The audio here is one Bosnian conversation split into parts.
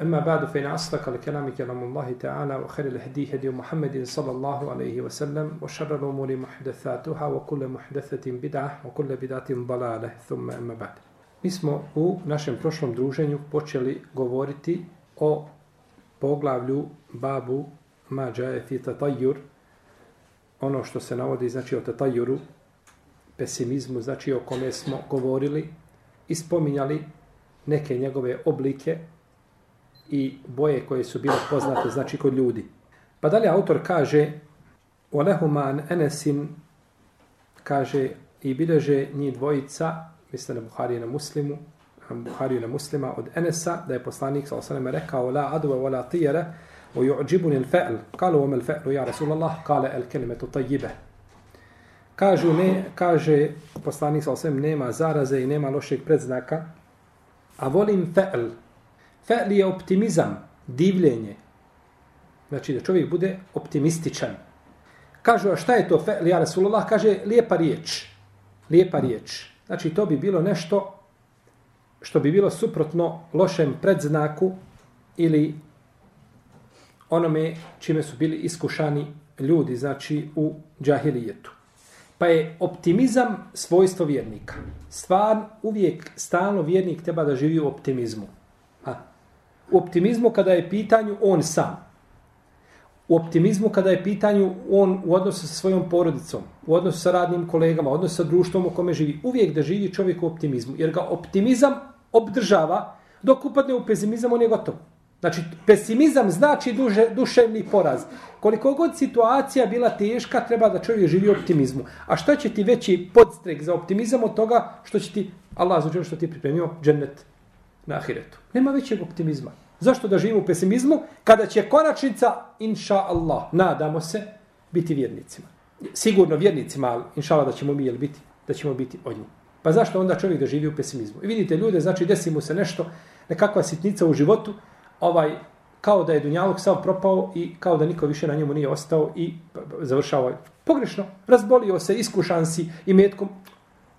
أما بعد فإن أصدق الكلام كلام الله تعالى وخير الهدي هدي محمد صلى الله عليه وسلم وشر الأمور محدثاتها وكل محدثة بدعة وكل بدعة ضلالة ثم أما بعد Mi smo u našem prošlom druženju počeli govoriti o poglavlju babu mađaje fi tatajur, ono što se navodi znači o tatajuru, pesimizmu, znači o kome smo govorili i spominjali neke njegove oblike i boje koje su bile poznate, znači kod ljudi. Pa dalje autor kaže, u lehuman enesin, kaže, i bileže njih dvojica, misle na Buhari na Muslimu, na Buhari na Muslima, od Enesa, da je poslanik, sa osanem, rekao, la adwa wa la tijere, o ju'đibun il fe'l, kalu vam il fe'lu, ja Rasulallah, kale el kelimetu tajjibe. Kažu ne, kaže poslanik sa osanem, nema zaraze i nema lošeg predznaka, a volim fe'l, Fe'li je optimizam, divljenje. Znači da čovjek bude optimističan. Kažu, a šta je to fe'li, ja Rasulullah, kaže, lijepa riječ. Lijepa riječ. Znači to bi bilo nešto što bi bilo suprotno lošem predznaku ili onome čime su bili iskušani ljudi, znači u džahilijetu. Pa je optimizam svojstvo vjernika. Stvar, uvijek, stalno vjernik treba da živi u optimizmu u optimizmu kada je pitanju on sam. U optimizmu kada je pitanju on u odnosu sa svojom porodicom, u odnosu sa radnim kolegama, u odnosu sa društvom u kome živi. Uvijek da živi čovjek u optimizmu. Jer ga optimizam obdržava dok upadne u pesimizam, on je gotov. Znači, pesimizam znači duže, duševni poraz. Koliko god situacija bila teška, treba da čovjek živi u optimizmu. A šta će ti veći podstrek za optimizam od toga što će ti, Allah zađe što ti pripremio, džennet na ahiretu. Nema većeg optimizma. Zašto da živimo u pesimizmu? Kada će konačnica, inša Allah, nadamo se, biti vjernicima. Sigurno vjernicima, ali inša Allah da ćemo mi jel biti, da ćemo biti od njih. Pa zašto onda čovjek da živi u pesimizmu? I vidite ljude, znači desi mu se nešto, nekakva sitnica u životu, ovaj, kao da je Dunjalog sav propao i kao da niko više na njemu nije ostao i završao. Pogrešno, razbolio se, iskušan si i metkom.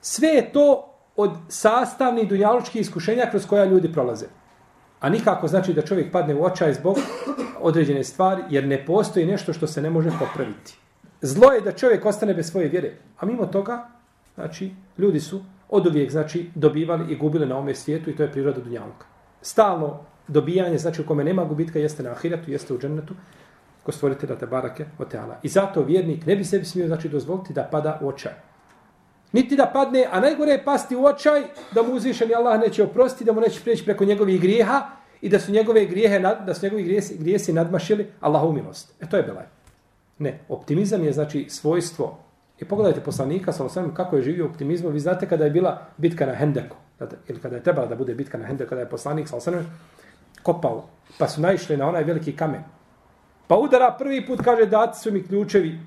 Sve je to od sastavnih dunjalučkih iskušenja kroz koja ljudi prolaze. A nikako znači da čovjek padne u očaj zbog određene stvari, jer ne postoji nešto što se ne može popraviti. Zlo je da čovjek ostane bez svoje vjere. A mimo toga, znači, ljudi su od uvijek, znači, dobivali i gubili na ome svijetu i to je priroda dunjaluka. Stalno dobijanje, znači u kome nema gubitka, jeste na ahiretu, jeste u džennetu, ko stvorite da te barake o teala. I zato vjernik ne bi sebi smio, znači, dozvoliti da pada u očaj. Niti da padne, a najgore je pasti u očaj da mu uzvišeni Allah neće oprostiti, da mu neće prijeći preko njegovih grijeha i da su njegove grijehe, da su njegovi grijesi, grijesi nadmašili Allahu milost. E to je belaj. Ne, optimizam je znači svojstvo. I pogledajte poslanika, sa osam, kako je živio optimizmom. Vi znate kada je bila bitka na Hendeku, ili kada je trebala da bude bitka na Hendeku, kada je poslanik, sa osam, kopao, pa su naišli na onaj veliki kamen. Pa udara prvi put, kaže, dati su mi ključevi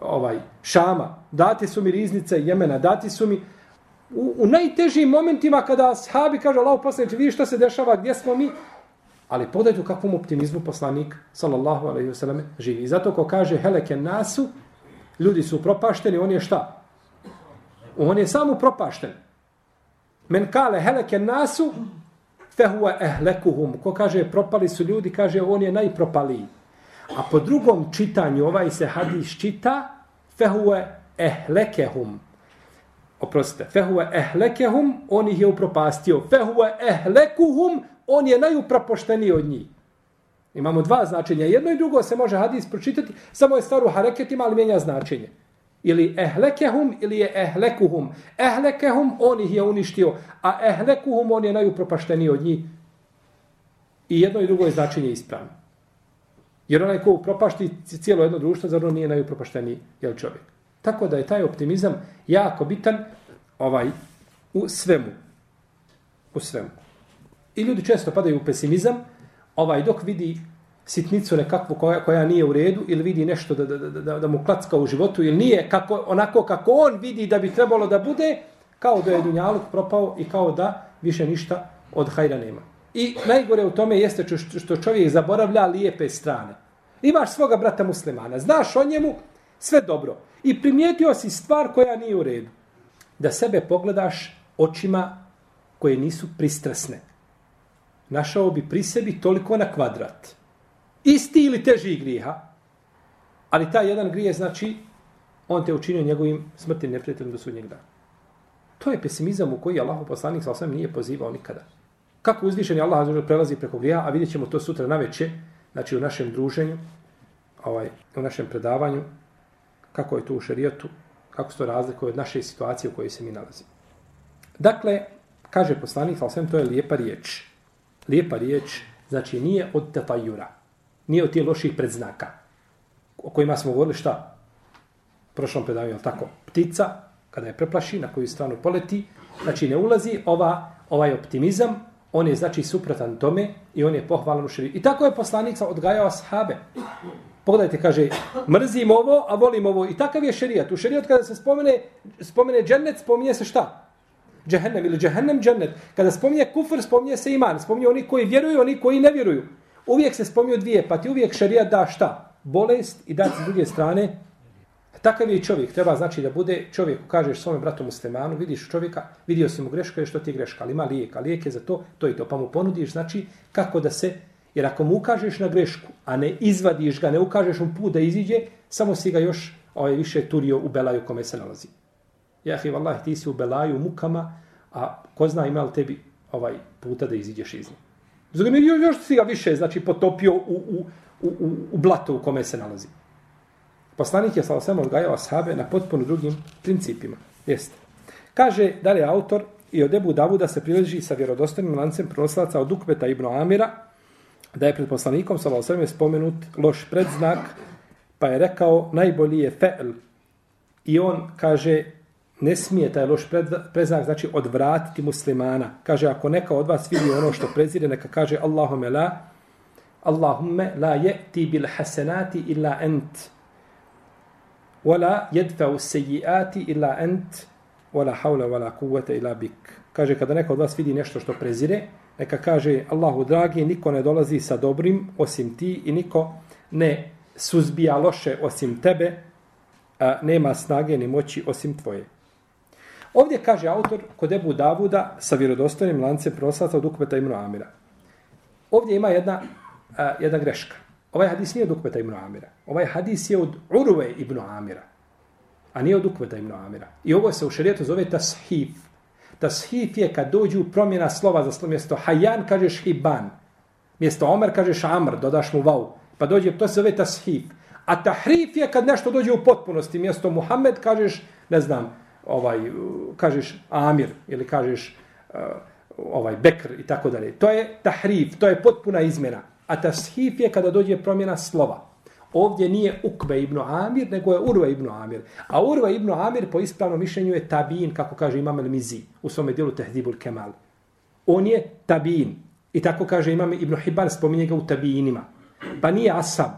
ovaj Šama, dati su mi riznice Jemena, dati su mi u, u najtežim momentima kada sahabi kaže Allahu poslanici, vidi šta se dešava, gdje smo mi, ali podajte u kakvom optimizmu poslanik, sallallahu alaihi wasallam, živi. I zato ko kaže heleke nasu, ljudi su propašteni, on je šta? On je samo propašten. Men kale heleke nasu, fehuwa ehlekuhum. Ko kaže propali su ljudi, kaže on je najpropaliji. A po drugom čitanju ovaj se hadis čita fehuwe ehlekehum. Oprostite, fehuwe ehlekehum, on ih je upropastio. Fehuwe ehlekuhum, on je najupropošteniji od njih. Imamo dva značenja. Jedno i drugo se može hadis pročitati, samo je stvar u hareketima, ali mijenja značenje. Ili ehlekehum, ili je ehlekuhum. Ehlekehum, on ih je uništio, a ehlekuhum, on je najupropašteniji od njih. I jedno i drugo je značenje ispravno. Jer onaj ko upropašti cijelo jedno društvo, zar on nije najupropašteniji jel čovjek. Tako da je taj optimizam jako bitan ovaj u svemu. U svemu. I ljudi često padaju u pesimizam, ovaj dok vidi sitnicu nekakvu koja, koja nije u redu ili vidi nešto da, da, da, da, mu klacka u životu ili nije kako, onako kako on vidi da bi trebalo da bude, kao da je Dunjaluk propao i kao da više ništa od hajra nema. I najgore u tome jeste što čovjek zaboravlja lijepe strane. Imaš svoga brata muslimana, znaš o njemu sve dobro. I primijetio si stvar koja nije u redu. Da sebe pogledaš očima koje nisu pristrasne. Našao bi pri sebi toliko na kvadrat. Isti ili teži griha. Ali taj jedan grije znači on te učinio njegovim smrtnim neprijateljom do sudnjeg dana. To je pesimizam u koji Allah poslanik sa osam nije pozivao nikada. Kako uzvišeni Allah prelazi preko grija, a vidjet ćemo to sutra na veće, znači u našem druženju, ovaj, u našem predavanju, kako je to u šerijatu, kako se to razlikuje od naše situacije u kojoj se mi nalazimo. Dakle, kaže poslanik, ali to je lijepa riječ. Lijepa riječ, znači nije od tetajura, nije od tih loših predznaka, o kojima smo govorili šta? U Prošlom predavanju, tako? Ptica, kada je preplaši, na koju stranu poleti, znači ne ulazi ova, ovaj optimizam, on je znači suprotan tome i on je pohvalan u širiju. I tako je poslanik odgajao ashabe. Pogledajte, kaže, mrzim ovo, a volim ovo. I takav je šerijat. U šerijat kada se spomene, spomene džennet, spominje se šta? Džehennem ili džehennem džennet. Kada spominje kufr, spominje se iman. Spominje oni koji vjeruju, oni koji ne vjeruju. Uvijek se spominju dvije, pa ti uvijek šerijat da šta? Bolest i da s druge strane Takav je čovjek, treba znači da bude čovjek, kažeš svome bratu muslimanu, vidiš čovjeka, vidio si mu greška, je što ti greška, ali ima lijek, a lijek je za to, to i to, pa mu ponudiš, znači kako da se, jer ako mu ukažeš na grešku, a ne izvadiš ga, ne ukažeš mu put da iziđe, samo si ga još ovaj, više turio u belaju kome se nalazi. Jahi, vallahi, ti si u belaju mukama, a ko zna ima li tebi ovaj puta da iziđeš iz njega znači još si ga više, znači, potopio u, u, u, u, u blato u kome se nalazi. Poslanik je sa samo odgajao ashabe na potpuno drugim principima. Jeste. Kaže dalje autor i od Ebu Davuda se prileži sa vjerodostojnim lancem proslaca od Ukbeta ibn Amira da je pred poslanikom sa Valsarima spomenut loš predznak pa je rekao najbolji je fe'l i on kaže ne smije taj loš predznak znači odvratiti muslimana. Kaže ako neka od vas vidi ono što prezire neka kaže Allahumme la Allahumme la je'ti bil hasenati illa ent wala yadfa'u sayyi'ati illa ant wala hawla wala quwwata illa bik kaže kada neko od vas vidi nešto što prezire neka kaže Allahu dragi niko ne dolazi sa dobrim osim ti i niko ne suzbija loše osim tebe a nema snage ni moći osim tvoje Ovdje kaže autor kod Ebu Davuda sa vjerodostojnim lancem proslata od Ukbeta ibn Amira. Ovdje ima jedna, a, jedna greška. Ovaj hadis nije od Ukveta ibn Amira. Ovaj hadis je od Urve ibn Amira. A nije od Ukveta ibn Amira. I ovo se u šarijetu zove tashif. Tashif je kad dođu promjena slova za slovo. Mjesto hajan kažeš hiban. Mjesto omer kažeš amr, dodaš mu vau. Pa dođe, to se zove tashif. A tahrif je kad nešto dođe u potpunosti. Mjesto Muhammed kažeš, ne znam, ovaj, kažeš Amir ili kažeš uh, ovaj Bekr i tako dalje. To je tahrif, to je potpuna izmjena. A tashif je kada dođe promjena slova. Ovdje nije Ukbe ibn Amir, nego je Urve ibn Amir. A Urve ibn Amir po ispravnom mišljenju je tabin, kako kaže Imam el-Mizi u svome dijelu Tehdibul Kemal. On je tabin. I tako kaže Imam ibn Hibban, spominje ga u tabinima. Pa nije Asab.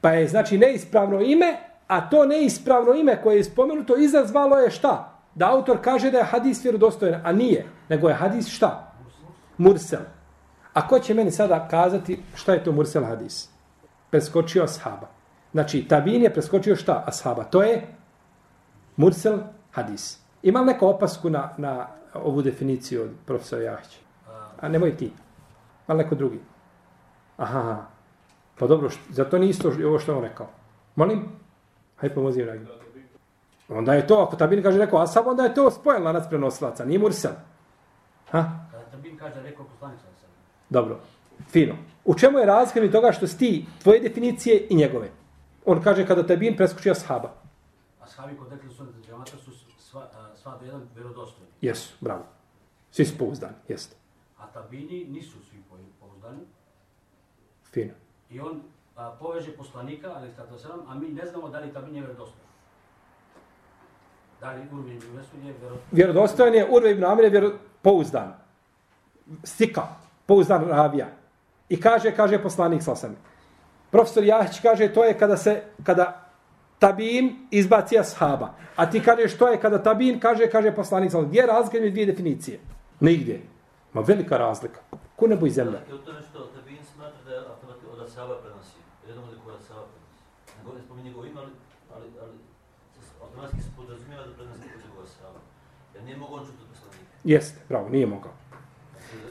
Pa je znači neispravno ime, a to neispravno ime koje je spomenuto izazvalo je šta? Da autor kaže da je hadis vjerodostojen, a nije. Nego je hadis šta? Mursel. A ko će meni sada kazati šta je to Mursel hadis? Preskočio ashaba. Znači, tabin je preskočio šta ashaba? To je Mursel hadis. Ima neko opasku na, na ovu definiciju od profesora Jahića? A nemoj ti. Ima neko drugi? Aha. Pa dobro, zato nije isto ovo što on rekao. Molim? Hajde pomozi Ragi. Onda je to, ako tabin kaže rekao ashab, onda je to spojen lanac prenosilaca, nije Mursel. Ha? Tabin kaže rekao poslanica, Dobro, fino. U čemu je razlika mi toga što si ti, tvoje definicije i njegove? On kaže kada te bin preskočio ashaba. Ashabi kod dekli su džamata su sva, sva do jedan vjerodostojni. Jesu, bravo. Svi su pouzdani, jeste. A tabini nisu svi pouzdani. Fino. I on a, poveže poslanika, ali selam, a mi ne znamo da li tabin je vjerodostojan. Da li Urve ibn Mesud je vjerodostojan? Vjerodostojan je Urve ibn Amir je vjero... pouzdan. Stika pouzdan ravija. I kaže, kaže poslanik sa osam. Profesor Jahić kaže, to je kada se, kada tabin izbaci ashaba. A ti kažeš, to je kada tabin kaže, kaže poslanik sa osam. Gdje je razlika među dvije definicije? Nigdje. Ma velika razlika. Ko ne boj zemlja? Je to nešto, tabin smatra da je automatski od ashaba prenosi. Jedan od kod ashaba prenosi. Ne spominje njegovo ime, ali, ali, ali automatski se podrazumijeva da prenosi kod njegovo ashaba. Jer nije mogo on čuti od poslanika. Jeste, bravo, nije mogao.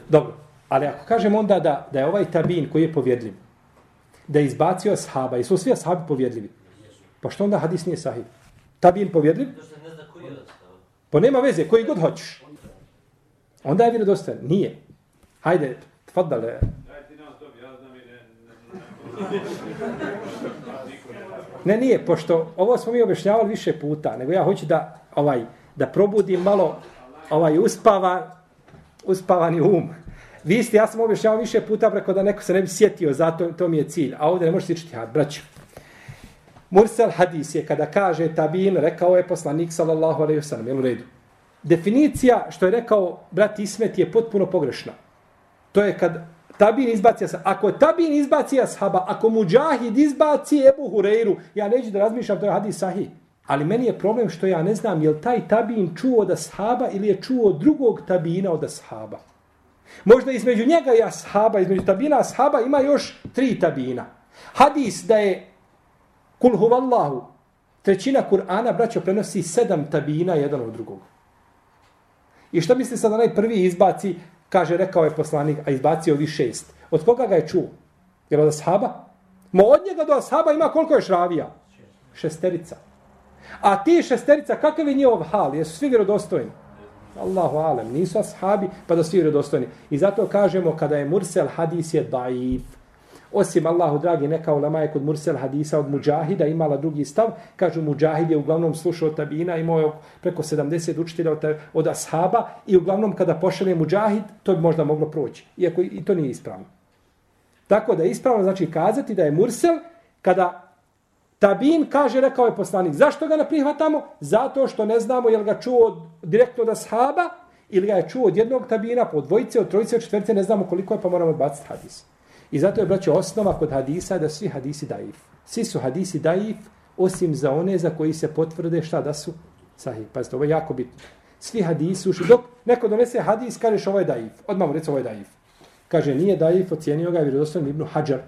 Dobro, ali ako kažemo onda da, da je ovaj tabin koji je povjedljiv, da je izbacio ashaba i su svi ashabi povjedljivi, pa što onda hadis nije sahih? Tabin povjedljiv? Ashaba. Pa nema veze, koji god hoćeš. Onda je vjerodostojan. Nije. Hajde, tfadale. Ne, nije, pošto ovo smo mi objašnjavali više puta, nego ja hoću da ovaj da probudim malo ovaj uspava, uspavani um. Vi ste, ja sam objašnjao više puta preko da neko se ne bi sjetio, zato to mi je cilj. A ovdje ne možete ići had, braću. Mursal hadis je kada kaže tabin, rekao je poslanik sallallahu alaihi wasallam, jel u redu? Definicija što je rekao brat Ismet je potpuno pogrešna. To je kad tabin izbaci ashaba. Ako tabin izbaci ashaba, ako muđahid izbaci Ebu Hureyru, ja neću da razmišljam, to je hadis sahih. Ali meni je problem što ja ne znam je li taj tabin čuo od ashaba ili je čuo od drugog tabina od ashaba. Možda između njega i ashaba, između tabina ashaba ima još tri tabina. Hadis da je kul huvallahu, trećina Kur'ana, braćo, prenosi sedam tabina jedan od drugog. I što misli sad onaj prvi izbaci, kaže, rekao je poslanik, a izbacio ovi šest. Od koga ga je čuo? Jer od ashaba? Mo od njega do ashaba ima koliko je šravija? Šesterica. A ti šesterica, kakav je njihov hal? Jesu svi vjerodostojni? Allahu alem, nisu ashabi, pa da svi vjerodostojni. I zato kažemo, kada je mursel hadis je daif. Osim Allahu dragi, neka ulema je kod mursel hadisa od muđahida imala drugi stav. Kažu, muđahid je uglavnom slušao tabina, imao je preko 70 učitelja od, od ashaba i uglavnom kada pošalje muđahid, to bi možda moglo proći. Iako i to nije ispravno. Tako da je ispravno znači kazati da je mursel kada Tabin kaže, rekao je poslanik, zašto ga ne prihvatamo? Zato što ne znamo je li ga čuo od, direktno od ashaba ili ga je čuo od jednog tabina, po dvojice, od trojice, od četvrte, ne znamo koliko je, pa moramo odbaciti hadis. I zato je, braćo, osnova kod hadisa da svi hadisi daif. Svi su hadisi daif, osim za one za koji se potvrde šta da su sahih. Pazite, ovo je jako bitno. Svi hadisi uši, Dok neko donese hadis, kažeš ovo je daif. Odmah mu reći ovo je daif. Kaže, nije daif, ocijenio ga vjerodostojno Ibnu Hajar,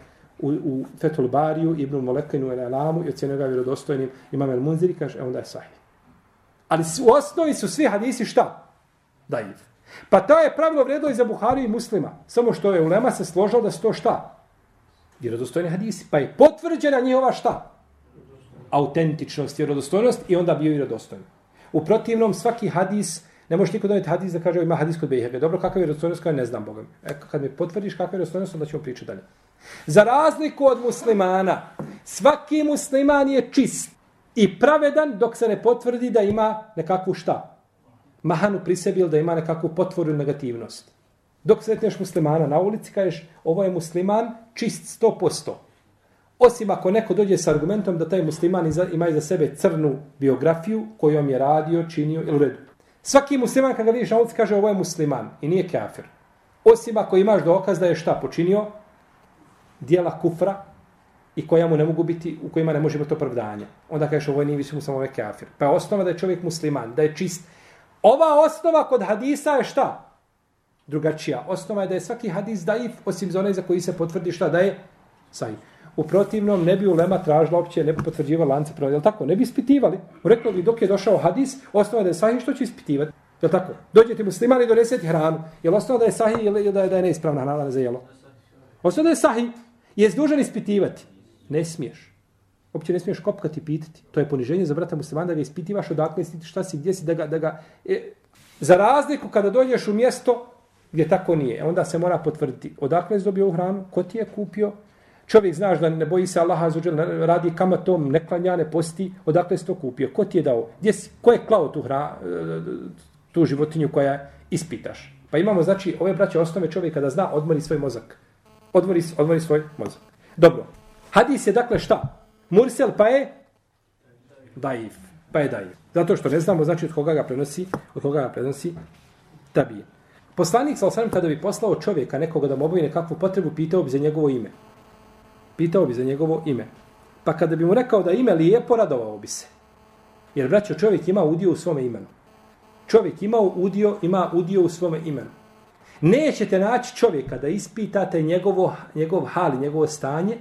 u, u Fethul Bariju, Ibn Molekinu, El Alamu i ocjenio ga vjerodostojnim Imam El Munziri, kaže, e, onda je sahih. Ali u osnovi su svi hadisi šta? Daif. Pa to je pravilo vredilo i za Buhari i muslima. Samo što je ulema se složila da su to šta? Vjerodostojni hadisi. Pa je potvrđena njihova šta? Autentičnost, vjerodostojnost i onda bio vjerodostojni. U protivnom svaki hadis, ne možeš niko donijeti hadis da kaže ima hadis kod Bejhebe. Dobro, kakav je vjerodostojnost, Kaže, ne znam Boga. E, kad mi potvrdiš kakav je vjerodostojnost, onda ćemo pričati dalje. Za razliku od muslimana, svaki musliman je čist i pravedan dok se ne potvrdi da ima nekakvu šta? Mahanu pri sebi ili da ima nekakvu potvoru negativnost. Dok sretneš muslimana na ulici, kažeš ovo je musliman čist 100%. Osim ako neko dođe s argumentom da taj musliman ima iza sebe crnu biografiju kojom je radio, činio ili redu. Svaki musliman kada ga vidiš na ulici kaže ovo je musliman i nije kafir. Osim ako imaš dokaz da je šta počinio, dijela kufra i koja mu ne mogu biti, u kojima ne može biti opravdanje. Onda kažeš ovo nije više samo ovaj kafir. Pa je osnova da je čovjek musliman, da je čist. Ova osnova kod hadisa je šta? Drugačija. Osnova je da je svaki hadis daif, osim za onaj za koji se potvrdi šta da je sahih. U protivnom ne bi ulema tražila opće, ne bi potvrđivala lance pravo. Jel tako? Ne bi ispitivali. Rekao bi dok je došao hadis, osnova da je sahih, što će ispitivati? Jel tako? Dođete muslimani do reseti hranu. Jel osnova da je sahih ili da je, da je neispravna hrana za jelo? Osnova da je sahih. Je dužan ispitivati? Ne smiješ. Uopće ne smiješ kopkati i pitati. To je poniženje za brata muslimana da ga ispitivaš odakle si, šta si, gdje si, da ga... Da ga e, za razliku kada dođeš u mjesto gdje tako nije, onda se mora potvrditi odakle si dobio hranu, ko ti je kupio, čovjek znaš da ne boji se Allaha azuđel, radi kamatom, ne klanja, ne posti, odakle si to kupio, ko ti je dao, gdje si, ko je klao tu, hra, e, tu životinju koja ispitaš. Pa imamo, znači, ove braće osnove čovjeka da zna odmori svoj mozak odmori, odmori svoj mozak. Dobro. Hadis je dakle šta? Mursel pa je daif. Pa je daif. Zato što ne znamo znači od koga ga prenosi, od koga ga prenosi tabije. Poslanik sa osanem, kada bi poslao čovjeka nekoga da mu obavi nekakvu potrebu, pitao bi za njegovo ime. Pitao bi za njegovo ime. Pa kada bi mu rekao da ime lijepo, radovao bi se. Jer, braćo, čovjek ima udio u svome imenu. Čovjek ima udio, ima udio u svome imenu. Nećete naći čovjeka da ispitate njegovo, njegov hal, njegovo stanje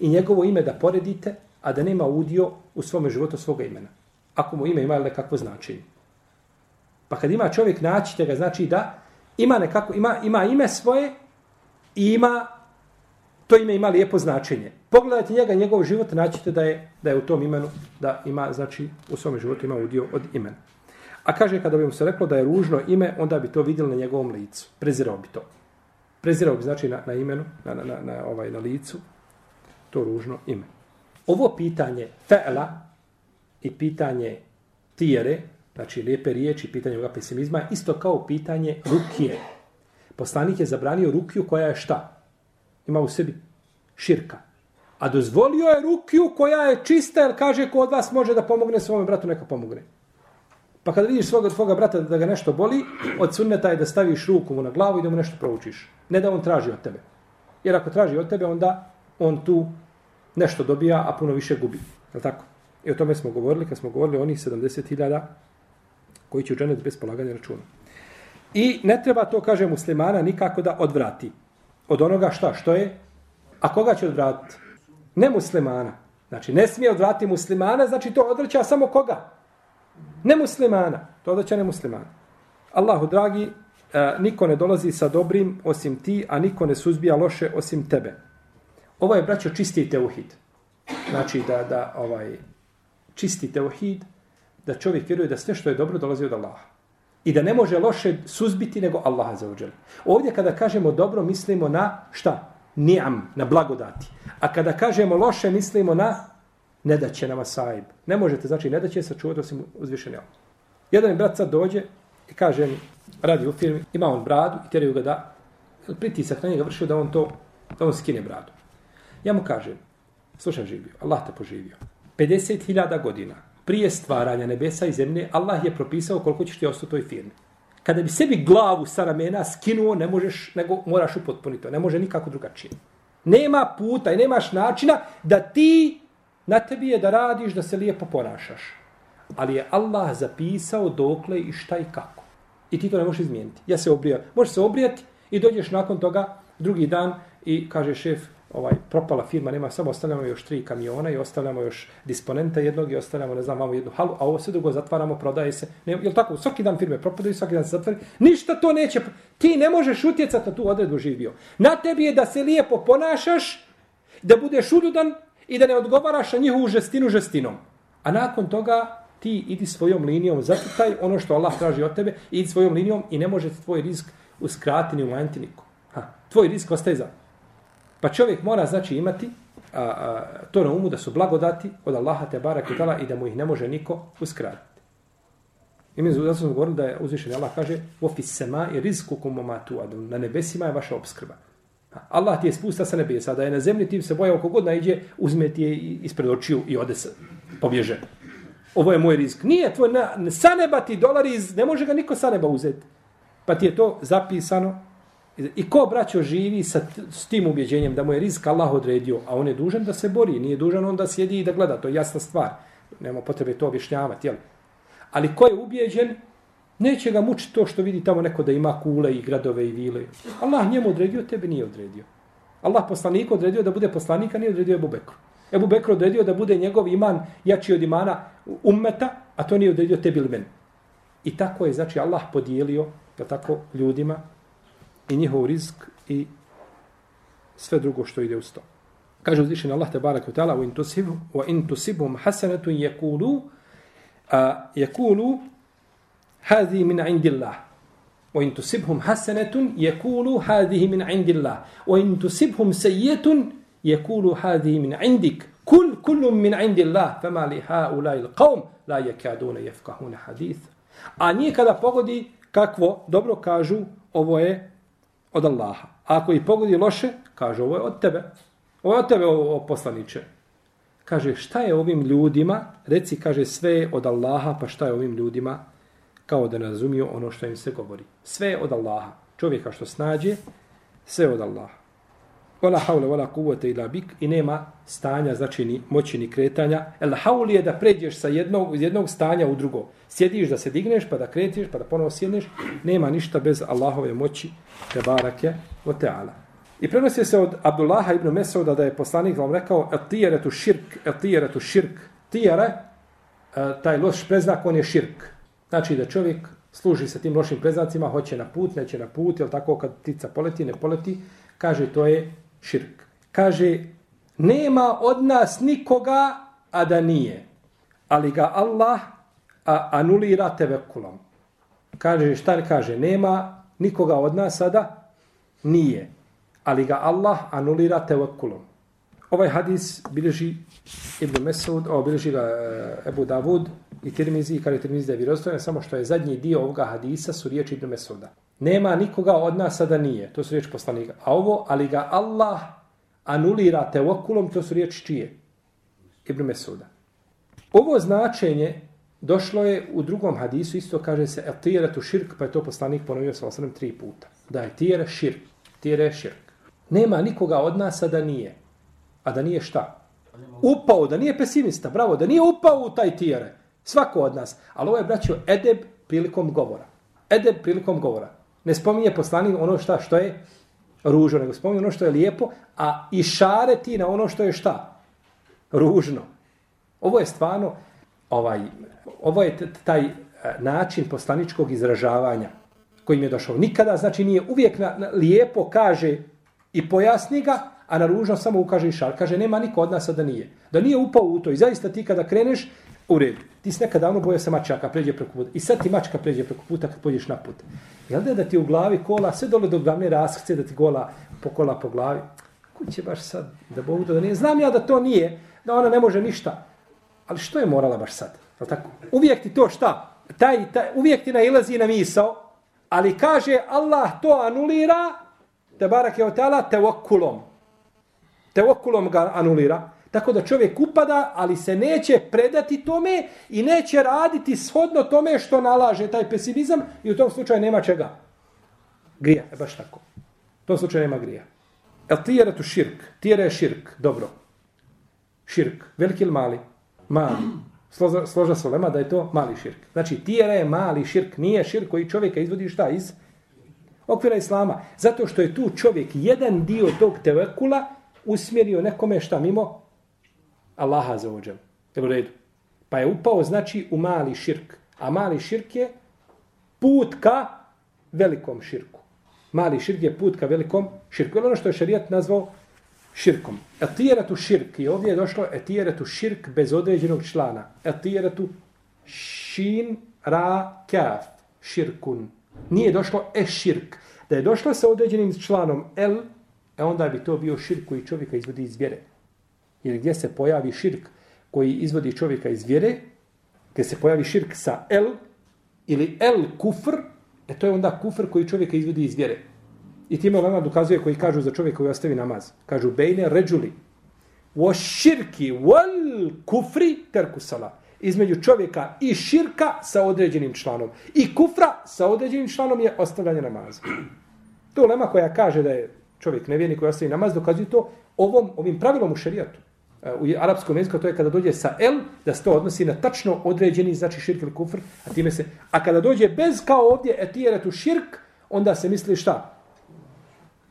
i njegovo ime da poredite, a da nema udio u svome životu svoga imena. Ako mu ime ima nekakvo značenje. Pa kad ima čovjek, naćite ga, znači da ima nekako, ima, ima ime svoje i ima, to ime ima lijepo značenje. Pogledajte njega, njegov život, naćete da je, da je u tom imenu, da ima, znači, u svom životu ima udio od imena. A kaže, kada bi mu se reklo da je ružno ime, onda bi to vidjeli na njegovom licu. Prezirao bi to. Prezirao bi, znači, na, na imenu, na, na, na, na, ovaj, na licu, to ružno ime. Ovo pitanje fe'la i pitanje tijere, znači lijepe riječi, pitanje ovoga pesimizma, isto kao pitanje rukije. Poslanik je zabranio rukiju koja je šta? Ima u sebi širka. A dozvolio je rukiju koja je čista, jer kaže ko od vas može da pomogne svome bratu, neka pomogne. Pa kada vidiš svoga tvoga brata da ga nešto boli, od sunneta je da staviš ruku mu na glavu i da mu nešto proučiš. Ne da on traži od tebe. Jer ako traži od tebe, onda on tu nešto dobija, a puno više gubi. Je tako? I o tome smo govorili, kad smo govorili o onih 70.000 koji će učeniti bez polaganja računa. I ne treba to, kaže muslimana, nikako da odvrati. Od onoga šta? Što je? A koga će odvratiti? Ne muslimana. Znači, ne smije odvratiti muslimana, znači to odvraća samo koga? Ne muslimana. To odvraća ne muslimana. Allahu dragi, e, niko ne dolazi sa dobrim osim ti, a niko ne suzbija loše osim tebe. Ovo je, braćo, čisti teuhid. Znači, da, da ovaj, čisti teuhid, da čovjek vjeruje da sve što je dobro dolazi od Allaha. I da ne može loše suzbiti nego Allaha za uđel. Ovdje kada kažemo dobro, mislimo na šta? Ni'am, na blagodati. A kada kažemo loše, mislimo na ne da će nama sajib. Ne možete, znači ne da će se osim uzvišenja. Jedan brat sad dođe i kaže mi, radi u firmi, ima on bradu i teraju ga da pritisak na njega vršio da on to, da on skine bradu. Ja mu kažem, slušaj živio, Allah te poživio. 50.000 godina prije stvaranja nebesa i zemlje, Allah je propisao koliko ćeš ti ostati u toj firmi. Kada bi sebi glavu sa ramena skinuo, ne možeš, nego moraš upotpuniti to. Ne može nikako drugačije. Nema puta i nemaš načina da ti, na tebi je da radiš, da se lijepo ponašaš. Ali je Allah zapisao dokle i šta i kako. I ti to ne možeš izmijeniti. Ja se obrijam. Možeš se obrijati i dođeš nakon toga drugi dan i kaže šef, ovaj propala firma nema samo ostavljamo još tri kamiona i ostavljamo još disponenta jednog i ostavljamo ne znam vamo jednu halu a ovo sve dugo zatvaramo prodaje se. Ne jel tako? Svaki dan firme propadaju svaki dan se zatvori. Ništa to neće ti ne možeš utjecati na tu odredbu živio na tebi je da se lijepo ponašaš da budeš uljudan i da ne odgovaraš na njihovu žestinu žestinom. A nakon toga ti idi svojom linijom zacrtaj ono što Allah traži od tebe idi svojom linijom i ne može tvoj rizik uskratiti ni umanjiti niko. Ha, tvoj rizik ostaje za Pa čovjek mora znači imati a, a, to na umu da su blagodati od Allaha te barak i tala i da mu ih ne može niko uskratiti. I mi zato smo govorili da je uzvišen Allah kaže ofis sema i rizku kumomatu. Na nebesima je vaša obskrba. Allah ti je spusta sa nebesa, da je na zemlji ti se boja oko god najđe, uzme ti je ispred očiju i ode se, pobježe. Ovo je moj rizik. Nije tvoj, na, sa neba ti dolari, ne može ga niko sa neba uzeti. Pa ti je to zapisano I ko, braćo, živi sa s tim ubjeđenjem da mu je rizik Allah odredio, a on je dužan da se bori, nije dužan on da sjedi i da gleda, to je jasna stvar. Nema potrebe to objašnjavati, jel? Ali ko je ubjeđen, neće ga mučiti to što vidi tamo neko da ima kule i gradove i vile. Allah njemu odredio, tebe nije odredio. Allah poslaniku odredio da bude poslanika, nije odredio Ebu Bekru. Ebu Bekru odredio da bude njegov iman jači od imana ummeta, a to nije odredio tebi ili meni. I tako je, znači, Allah podijelio, da tako, ljudima, i njihov rizk i sve drugo što ide uz to. Kaže uzvišen Allah te barak u ta'ala wa in tusibu wa in a yaqulu hadhi min indillah wa in tusibhum hasanatun yaqulu hadhihi min indillah wa in tusibhum sayyatun yaqulu hadhihi min indik kul kullun min indillah fama li haula'i alqawm la yakaduna yafqahuna hadith a nije kada pogodi kakvo dobro kažu ovo je od Allaha. A ako ih pogodi loše, kaže ovo je od tebe. Ovo je od tebe, ovo poslaniče. Kaže, šta je ovim ljudima? Reci, kaže, sve je od Allaha, pa šta je ovim ljudima? Kao da ne razumiju ono što im se govori. Sve je od Allaha. čovjeka što snađe, sve od Allaha. Wala haule wala kuvvete ila bik i nema stanja, znači ni moći ni kretanja. El haul je da pređeš sa jednog, iz jednog stanja u drugo. Sjediš da se digneš, pa da kretiš, pa da ponovo sjedneš. Nema ništa bez Allahove moći, te barake, o teala. I prenosi se od Abdullaha ibn Mesauda da je poslanik vam rekao el tijeretu širk, el tijeretu širk. Tijere, e, taj loš preznak, on je širk. Znači da čovjek služi se tim lošim preznacima, hoće na put, neće na put, jel tako kad ptica poleti, ne poleti, kaže to je širk. Kaže, nema od nas nikoga, a da nije. Ali ga Allah a, anulira tevekulom. Kaže, šta ne kaže? Nema nikoga od nas, a da nije. Ali ga Allah anulira tevekulom. Ovaj hadis bilježi Ibn Mesud, o, bilježi ga e, Ebu Davud i Tirmizi, i kada je Tirmizi da je vjerostojen, samo što je zadnji dio ovoga hadisa su riječi Ibn Mesuda. Nema nikoga od nas sada nije, to su riječi poslanika. A ovo, ali ga Allah anulira tevokulom, to su riječi čije? Ibn Mesuda. Ovo značenje došlo je u drugom hadisu, isto kaže se el tijeretu širk, pa je to poslanik ponovio sa osrem tri puta. Da je tijere širk, tijere širk. Nema nikoga od nas sada nije. A da nije šta? Upao, da nije pesimista, bravo, da nije upao u taj tijere. Svako od nas. Ali ovo je, braćo, edeb prilikom govora. Edeb prilikom govora. Ne spominje poslanik ono šta što je ružno, nego spominje ono što je lijepo, a i šare ti na ono što je šta? Ružno. Ovo je stvarno, ovaj, ovo je taj e, način poslaničkog izražavanja kojim je došao. Nikada, znači, nije uvijek na, na, lijepo kaže i pojasni ga, a na ružno samo ukaže i šar. Kaže, nema niko od nas da nije. Da nije upao u to. I zaista ti kada kreneš, u redu. Ti si nekad davno bojao se mačaka, pređe preko puta. I sad ti mačka pređe preko puta kad pođeš na put. Jel da, da ti u glavi kola, sve dole do glavne raskrce, da ti gola po kola po glavi? Ko će baš sad da Bogu to da nije? Znam ja da to nije, da ona ne može ništa. Ali što je morala baš sad? Je tako? Uvijek ti to šta? Taj, taj, uvijek ti nailazi na misao, ali kaže Allah to anulira, te barak je otala, te okulom. Teokulom ga anulira. Tako da čovjek upada, ali se neće predati tome i neće raditi shodno tome što nalaže taj pesimizam i u tom slučaju nema čega. Grija, je baš tako. U tom slučaju nema grija. El tijera tu širk. Tijera je širk. Dobro. Širk. Veliki ili mali? Mali. Složa, složa se lema da je to mali širk. Znači, tijera je mali širk. Nije širk koji čovjeka izvodi šta iz okvira islama. Zato što je tu čovjek jedan dio tog tevekula usmjerio nekome šta mimo Allaha za ođel. Evo redu. Pa je upao znači u mali širk. A mali širk je put ka velikom širku. Mali širk je put ka velikom širku. Ili ono što je šarijat nazvao širkom. Etijeratu širk. I ovdje je došlo etijeratu širk bez određenog člana. Etijeratu šin ra kaf. Širkun. Nije došlo e širk. Da je došlo sa određenim članom el, e onda bi to bio širk koji čovjeka izvodi iz vjere ili gdje se pojavi širk koji izvodi čovjeka iz vjere, gdje se pojavi širk sa el ili el kufr, e to je onda kufr koji čovjeka izvodi iz vjere. I time Lama dokazuje koji kažu za čovjeka koji ostavi namaz. Kažu bejne ređuli. O širki wal kufri terkusala. Između čovjeka i širka sa određenim članom. I kufra sa određenim članom je ostavljanje namaza. To Lema koja kaže da je čovjek nevjernik koji ostavi namaz, dokazuje to ovom, ovim pravilom u šerijatu. E, u arapskom jeziku to je kada dođe sa el da se to odnosi na tačno određeni znači širk ili kufr a time se a kada dođe bez kao ovdje etijeretu širk onda se misli šta?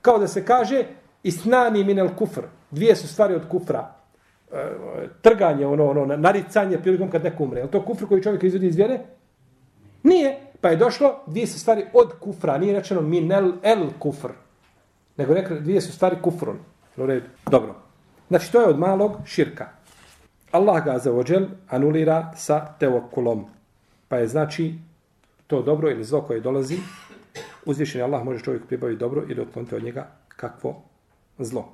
Kao da se kaže isnani min el kufr. Dvije su stvari od kufra. E, trganje ono ono naricanje prilikom kad neko umre. Je to kufr koji čovjek izvodi iz vjere? Nije. Pa je došlo dvije su stvari od kufra. Nije rečeno min el, el kufr nego rekli dvije su stvari kufrun dobro Znači, to je od malog širka. Allah ga za ođel anulira sa teokulom. Pa je znači to dobro ili zlo koje dolazi, uzvišeni Allah može čovjek pribaviti dobro ili otkloniti od njega kakvo zlo.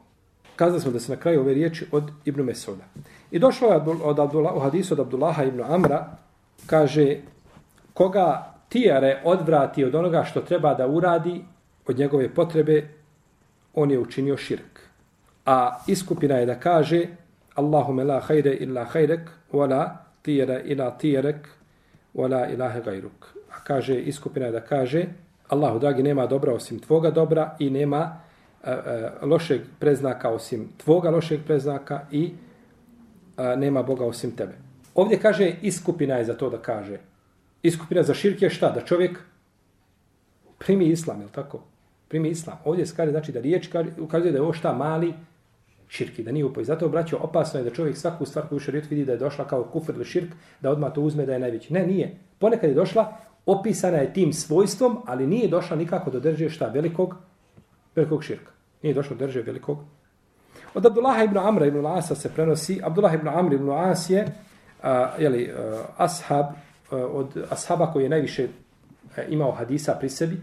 Kazali smo da se na kraju ove riječi od Ibnu Mesuda. I došlo je od Abdullah, u hadisu od Abdullaha ibn Amra, kaže, koga tijare odvrati od onoga što treba da uradi od njegove potrebe, on je učinio širk. A iskupina je da kaže Allahume la hajre illa hajrek, wala tijera ila tijerek, wala ilahe gajruk. A kaže, iskupina je da kaže Allahu dragi, nema dobra osim tvoga dobra i nema e, e, lošeg preznaka osim tvoga lošeg preznaka i e, nema Boga osim tebe. Ovdje kaže iskupina je za to da kaže. Iskupina za širk je šta? Da čovjek primi islam, je tako? Primi islam. Ovdje se kaže, znači da riječ ukazuje da je ovo šta mali širki, da nije upoj. Zato, braćo, opasno je da čovjek svaku stvar koju šarijet vidi da je došla kao kufr ili širk, da odmah to uzme da je najveći. Ne, nije. Ponekad je došla, opisana je tim svojstvom, ali nije došla nikako do drže šta velikog, velikog širka. Nije došla do drže velikog. Od Abdullaha ibn Amra ibn Asa se prenosi, Abdullah ibn Amr ibn As je, a, jeli, a, ashab, a, od ashaba koji je najviše a, imao hadisa pri sebi,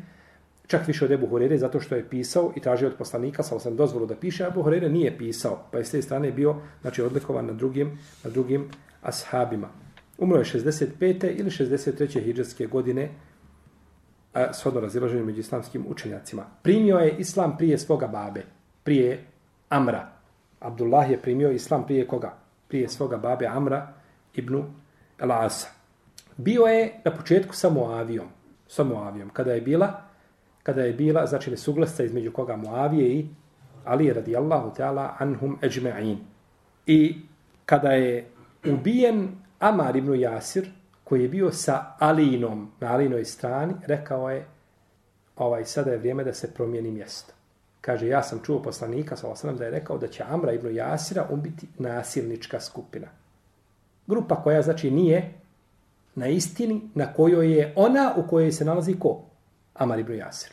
čak više od Ebu Hurere, zato što je pisao i tražio od poslanika, sa sam dozvolu da piše, Ebu Hurere nije pisao, pa je s te strane bio znači, odlikovan na drugim, na drugim ashabima. Umro je 65. ili 63. hijđarske godine, a, shodno razilaženju među islamskim učenjacima. Primio je islam prije svoga babe, prije Amra. Abdullah je primio islam prije koga? Prije svoga babe Amra ibn Elasa. Bio je na početku sa Moavijom. Sa Moavijom. Kada je bila, kada je bila, znači nesuglasca između koga Muavije i Ali radijallahu ta'ala anhum ajma'in. I kada je ubijen Amar ibn Jasir, koji je bio sa Alinom na Alinoj strani, rekao je, ovaj, sada je vrijeme da se promijeni mjesto. Kaže, ja sam čuo poslanika, sa osanem, da je rekao da će Amra ibn Jasira ubiti nasilnička skupina. Grupa koja, znači, nije na istini na kojoj je ona u kojoj se nalazi ko? Amar ibn Jasir.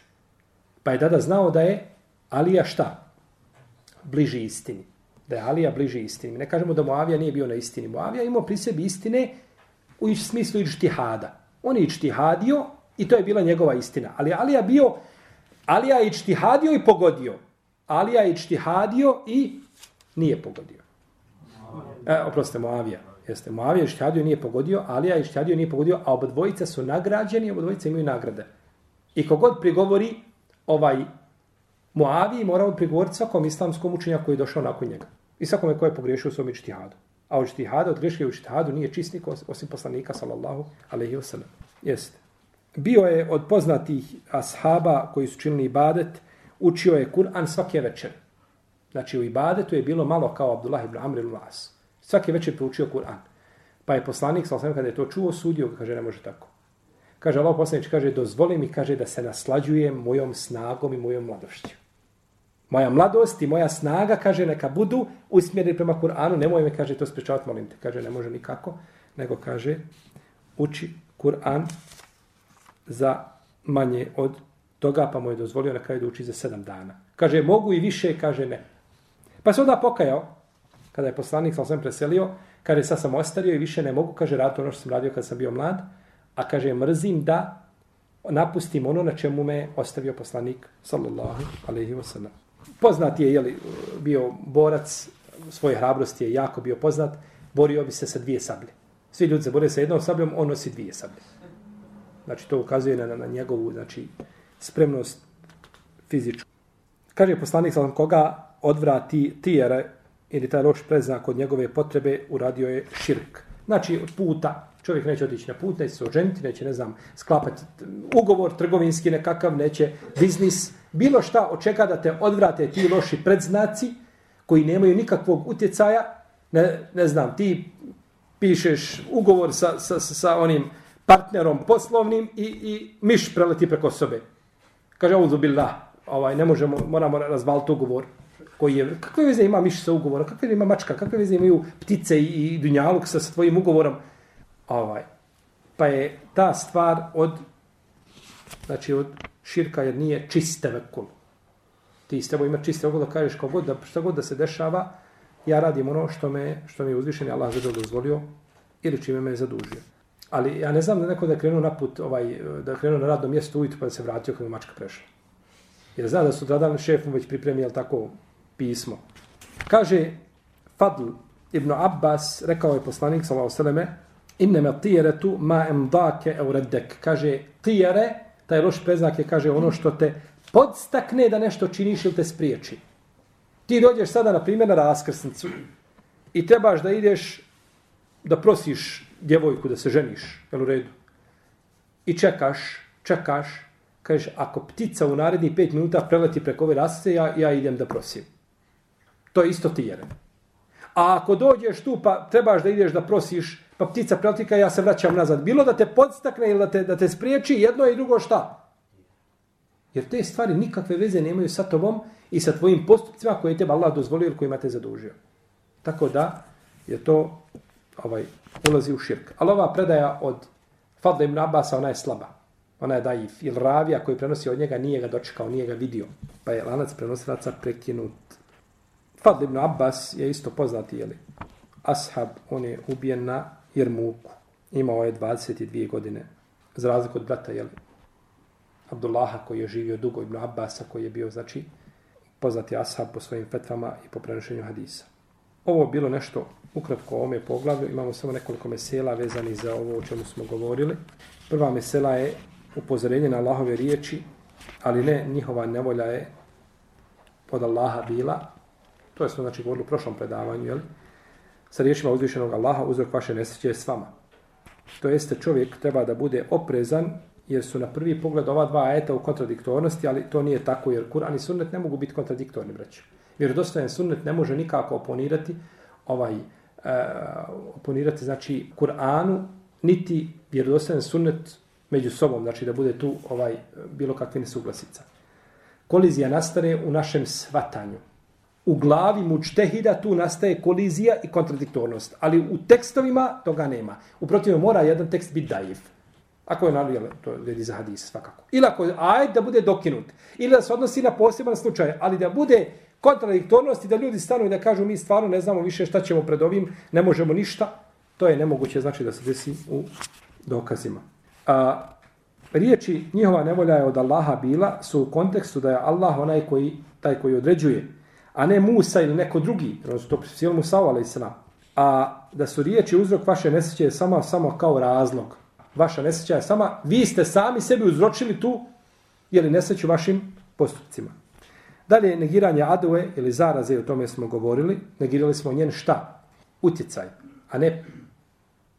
Pa je tada znao da je Alija šta? Bliži istini. Da je Alija bliži istini. Ne kažemo da Moavija nije bio na istini. Moavija imao pri sebi istine u smislu ičtihada. On je ičtihadio i to je bila njegova istina. Ali Alija bio, Alija je ičtihadio i pogodio. Alija je ičtihadio i nije pogodio. E, oprostite, Moavija. Jeste, Moavija je ičtihadio i nije pogodio, Alija je ičtihadio i nije pogodio, a obodvojica su nagrađeni, obodvojica imaju nagrade. I kogod prigovori ovaj Moaviji, morao prigovoriti svakom islamskom učenjaku koji je došao nakon njega. I svakome ko je pogriješio u svom ičtihadu. A u ičtihadu, od greške u ičtihadu nije čistnik osim poslanika, sallallahu alaihi wa sallam. Jeste. Bio je od poznatih ashaba koji su činili ibadet, učio je Kur'an svake večer. Znači u ibadetu je bilo malo kao Abdullah ibn Amr ibn As. Svake večer proučio Kur'an. Pa je poslanik, sallallahu alaihi kada je to čuo, sudio, kaže, ne može tako. Kaže, Allah poslanič, kaže, dozvoli mi, kaže, da se naslađujem mojom snagom i mojom mladošću. Moja mladost i moja snaga, kaže, neka budu usmjereni prema Kur'anu, nemoj me, kaže, to sprečavati, molim te. Kaže, ne može nikako, nego kaže, uči Kur'an za manje od toga, pa mu je dozvolio na kraju da uči za sedam dana. Kaže, mogu i više, kaže, ne. Pa se onda pokajao, kada je poslanik, sam sam preselio, kaže, sad sam ostario i više ne mogu, kaže, raditi ono što sam radio kad sam bio mlad, a kaže, mrzim da napustim ono na čemu me ostavio poslanik, sallallahu alaihi ve sellem. Poznat je, jeli, bio borac, svoje hrabrosti je jako bio poznat, borio bi se sa dvije sablje. Svi ljudi se bore sa jednom sabljom, on nosi dvije sablje. Znači, to ukazuje na, na njegovu znači, spremnost fizičku. Kaže poslanik, sallam, koga odvrati tijere, ili taj loš preznak od njegove potrebe, uradio je širk. Znači, od puta, čovjek neće otići na put, neće se oženiti, neće, ne znam, sklapati ugovor trgovinski nekakav, neće biznis, bilo šta očeka da te odvrate ti loši predznaci koji nemaju nikakvog utjecaja, ne, ne znam, ti pišeš ugovor sa, sa, sa, onim partnerom poslovnim i, i miš preleti preko sobe. Kaže, ovo zubila, ovaj, ne možemo, moramo razvaliti ugovor koji je, kakve veze ima miš sa ugovorom, kakve veze ima mačka, kakve veze imaju ptice i, i dunjaluk sa, sa tvojim ugovorom. Ovaj. Pa je ta stvar od, znači od širka jer nije čiste vekul. Ti s tebom ima čiste vekul da kažeš kao god, da, šta god da se dešava, ja radim ono što me, što mi je uzvišen Allah za dozvolio ili čime me je zadužio. Ali ja ne znam da neko da je krenuo na put, ovaj, da je krenuo na radno mjesto ujutru pa da se vratio kada je mačka prešla. Jer zna da su tradan šefom već pripremili tako pismo. Kaže Fadl ibn Abbas, rekao je poslanik sallallahu alejhi inne me tijeretu ma emdake euredek. Kaže, tijere, taj loš preznak je, kaže, ono što te podstakne da nešto činiš ili te spriječi. Ti dođeš sada, na primjer, na raskrsnicu i trebaš da ideš da prosiš djevojku da se ženiš, jel u redu? I čekaš, čekaš, kažeš, ako ptica u narednih pet minuta preleti preko ove rasice, ja, ja idem da prosim. To je isto tijere. A ako dođeš tu pa trebaš da ideš da prosiš, pa ptica preletika, ja se vraćam nazad. Bilo da te podstakne ili da te, da te spriječi, jedno i drugo šta? Jer te stvari nikakve veze nemaju sa tobom i sa tvojim postupcima koje tebe Allah dozvolio ili kojima te zadužio. Tako da je to ovaj ulazi u širk. Ali ova predaja od Fadla ibn Abasa, ona je slaba. Ona je daif. Ili ravija koji prenosi od njega nije ga dočekao, nije ga vidio. Pa je lanac prenosilaca prekinut. Fadl ibn Abbas je isto poznati, jeli? Ashab, on je ubijen na Jermuku. Imao je 22 godine. Za razliku od brata, jeli? Abdullaha koji je živio dugo, ibn Abbasa koji je bio, znači, poznati ashab po svojim fetvama i po prenošenju hadisa. Ovo je bilo nešto ukratko o ovome poglavlju. Imamo samo nekoliko mesela vezani za ovo o čemu smo govorili. Prva mesela je upozorenje na Allahove riječi, ali ne njihova nevolja je od Allaha bila. To je smo znači govorili u prošlom predavanju, jel? Sa riječima uzvišenog Allaha uzrok vaše nesreće je s vama. To jeste čovjek treba da bude oprezan jer su na prvi pogled ova dva ajeta u kontradiktornosti, ali to nije tako jer Kur'an i sunnet ne mogu biti kontradiktorni, braći. Vjerodostojan sunnet ne može nikako oponirati ovaj uh, oponirati znači Kur'anu niti vjerodostojan sunnet među sobom, znači da bude tu ovaj bilo kakve nesuglasica. Kolizija nastane u našem svatanju. U glavi mučtehida tu nastaje kolizija i kontradiktornost, ali u tekstovima toga nema. U protivu mora jedan tekst biti dajiv. Ako je naravno, to je za hadis svakako. Ili ako je ajd da bude dokinut. Ili da se odnosi na poseban slučaj, ali da bude kontradiktornost i da ljudi stanu i da kažu mi stvarno ne znamo više šta ćemo pred ovim, ne možemo ništa, to je nemoguće znači da se desi u dokazima. A, riječi njihova nevolja je od Allaha bila su u kontekstu da je Allah onaj koji, taj koji određuje, a ne Musa ili neko drugi, ono jer to prisijeli Musa, ali A da su riječi uzrok vaše nesreće samo, samo kao razlog. Vaša nesreća je sama, vi ste sami sebi uzročili tu, jeli nesreću vašim postupcima. Dalje, negiranje adove ili zaraze, o tome smo govorili, negirali smo njen šta? Utjecaj, a ne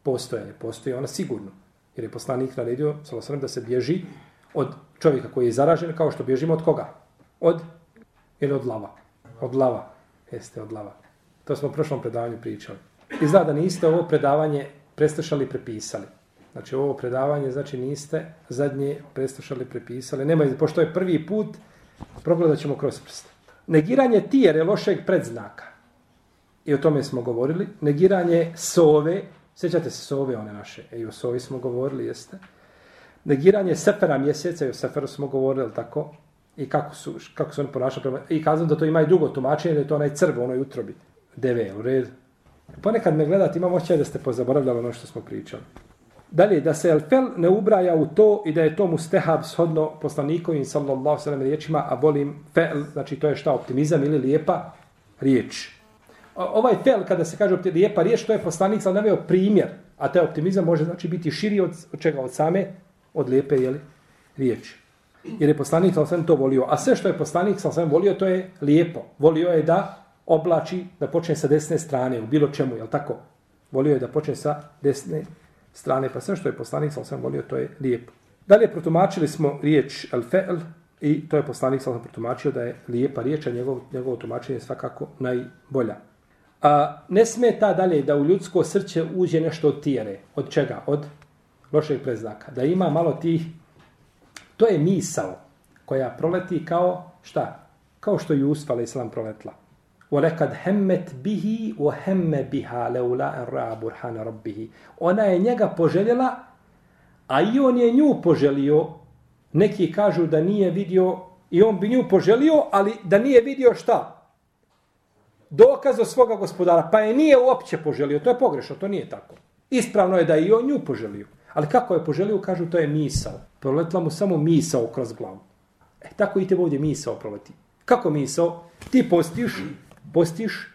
postojanje. Postoje ona sigurno. Jer je poslanik naredio, salo da se bježi od čovjeka koji je zaražen, kao što bježimo od koga? Od, ili od lava? Od lava. Jeste, od lava. To smo u prošlom predavanju pričali. Izgleda da niste ovo predavanje prestašali prepisali. Znači ovo predavanje, znači niste zadnje prestašali prepisali. Nema, pošto je prvi put, progledat ćemo kroz prst. Negiranje tijere lošeg predznaka. I o tome smo govorili. Negiranje sove. Sjećate se sove one naše. E, I o sovi smo govorili, jeste. Negiranje sefera mjeseca. I o seferu smo govorili, tako. I kako su, kako su oni ponašali. Prema... I kazam da to ima i drugo tumačenje. Da je to onaj crv, onoj utrobi. Deve, u redu. Ponekad me gledate, imam očaj da ste pozaboravljali ono što smo pričali. Dalje, da se el-fel ne ubraja u to i da je to mustehab shodno poslanikovim sallallahu sallam riječima, a volim fel, znači to je šta, optimizam ili lijepa riječ. Ovaj fel, kada se kaže lijepa riječ, to je poslanik sallam naveo primjer, a taj optimizam može znači biti širi od, od čega, od same, od lijepe jeli, riječi. Jer je poslanik sallam to volio. A sve što je poslanik sallam volio, to je lijepo. Volio je da oblači, da počne sa desne strane, u bilo čemu, je tako? Volio je da počne sa desne strane, pa sve što je poslanik sa osam volio, to je lijepo. Dalje protumačili smo riječ al-fe'l i to je poslanik sa protumačio da je lijepa riječ, a njegov, njegovo tumačenje je svakako najbolja. A, ne smeta dalje da u ljudsko srce uđe nešto od tijere. Od čega? Od lošeg preznaka. Da ima malo tih... To je misao koja proleti kao šta? Kao što Jusuf, ali islam, proletla. وَلَكَدْ هَمَّتْ بِهِ وَهَمَّ بِهَا لَوْلَا أَرَّا بُرْحَانَ رَبِّهِ Ona je njega poželjela, a i on je nju poželio. Neki kažu da nije vidio, i on bi nju poželio, ali da nije vidio šta? Dokaz o svoga gospodara. Pa je nije uopće poželio. To je pogrešno, to nije tako. Ispravno je da i on nju poželio. Ali kako je poželio, kažu, to je misao. Proletla mu samo misao kroz glavu. E, tako i tebe ovdje misao proleti. Kako misao? Ti postiš, postiš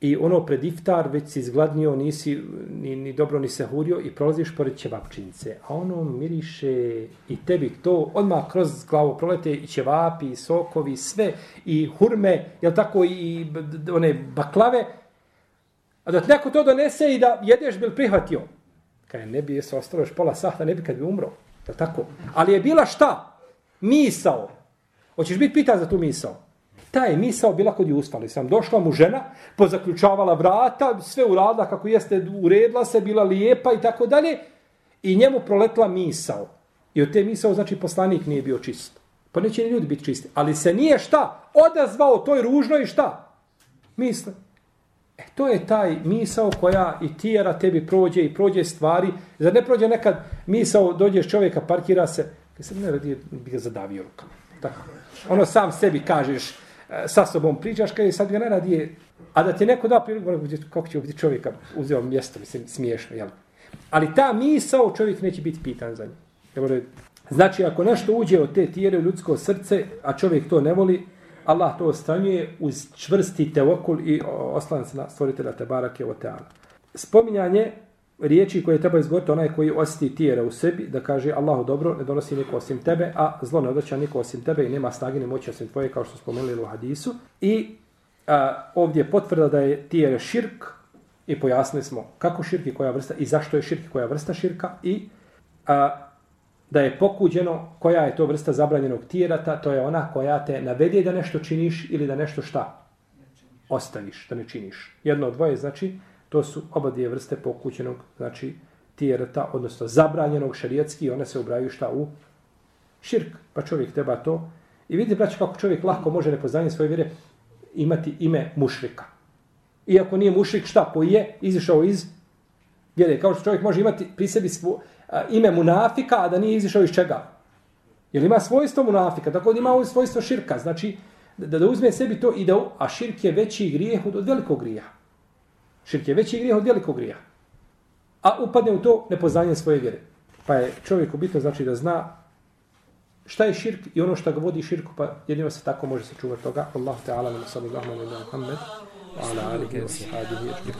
i ono pred iftar već si izgladnio, nisi ni, ni dobro ni se hurio i prolaziš pored ćevapčinice. A ono miriše i tebi to odmah kroz glavu prolete i ćevapi, i sokovi, sve i hurme, jel tako i one baklave. A da neko to donese i da jedeš bil prihvatio. Kaj ne bi se ostalo još pola sahta, ne bi kad bi umro. Je tako? Ali je bila šta? misao. Hoćeš biti pitan za tu misao? Ta je misao bila kod Jusufa, ali sam došla mu žena, pozaključavala vrata, sve uradila kako jeste, uredila se, bila lijepa i tako dalje, i njemu proletla misao. I od te misao, znači, poslanik nije bio čist. Pa neće ni ljudi biti čisti. Ali se nije šta odazvao toj ružnoj šta? Misle. E, to je taj misao koja i tijera tebi prođe i prođe stvari. Zar ne prođe nekad misao, dođeš čovjeka, parkira se, e, kad se ne radi, bi ga zadavio rukama. Tako. Ono sam sebi kažeš, e, sa sobom pričaš, kada sad ga ne radi, a da ti neko da priliku, kako će biti čovjeka uzeo mjesto, mislim, smiješno, jel? Ali ta misao čovjek neće biti pitan za nju. Znači, ako nešto uđe od te tijere u ljudsko srce, a čovjek to ne voli, Allah to ostranjuje uz čvrsti tevokul i oslan se na stvoritelja Tebarake o Teala. Spominjanje riječi koje treba izgovoriti onaj koji osjeti tijera u sebi, da kaže Allahu dobro, ne donosi niko osim tebe, a zlo ne odreća niko osim tebe i nema snage ni moći osim tvoje, kao što spomenuli u hadisu. I a, ovdje je potvrda da je tijere širk i pojasnili smo kako širk i koja vrsta i zašto je širk i koja vrsta širka i a, da je pokuđeno koja je to vrsta zabranjenog tijerata, to je ona koja te navede da nešto činiš ili da nešto šta ostaviš, da ne činiš. Jedno od dvoje, znači, to su oba dvije vrste pokućenog, znači, tijerata, odnosno zabranjenog šarijetski, one se ubraju šta u širk, pa čovjek treba to. I vidite, braći, kako čovjek lahko može nepoznanje svoje vjere imati ime mušrika. Iako nije mušrik, šta, koji je izišao iz vjere. Kao što čovjek može imati pri sebi svo, ime munafika, a da nije izišao iz čega? Jer ima svojstvo munafika, tako da ima ovo svojstvo širka. Znači, da, da uzme sebi to i da... A širk je veći grijeh od, od velikog grijeha. Širk je veći grijeh od velikog grijeha. A upadne u to nepoznanje svoje vjere. Pa je čovjek bitno znači da zna šta je širk i ono što ga vodi širku, pa jedino se tako može se čuvati toga. Allah Teala, sallallahu alaihi wa sallam, ala alihi wa sahadihi.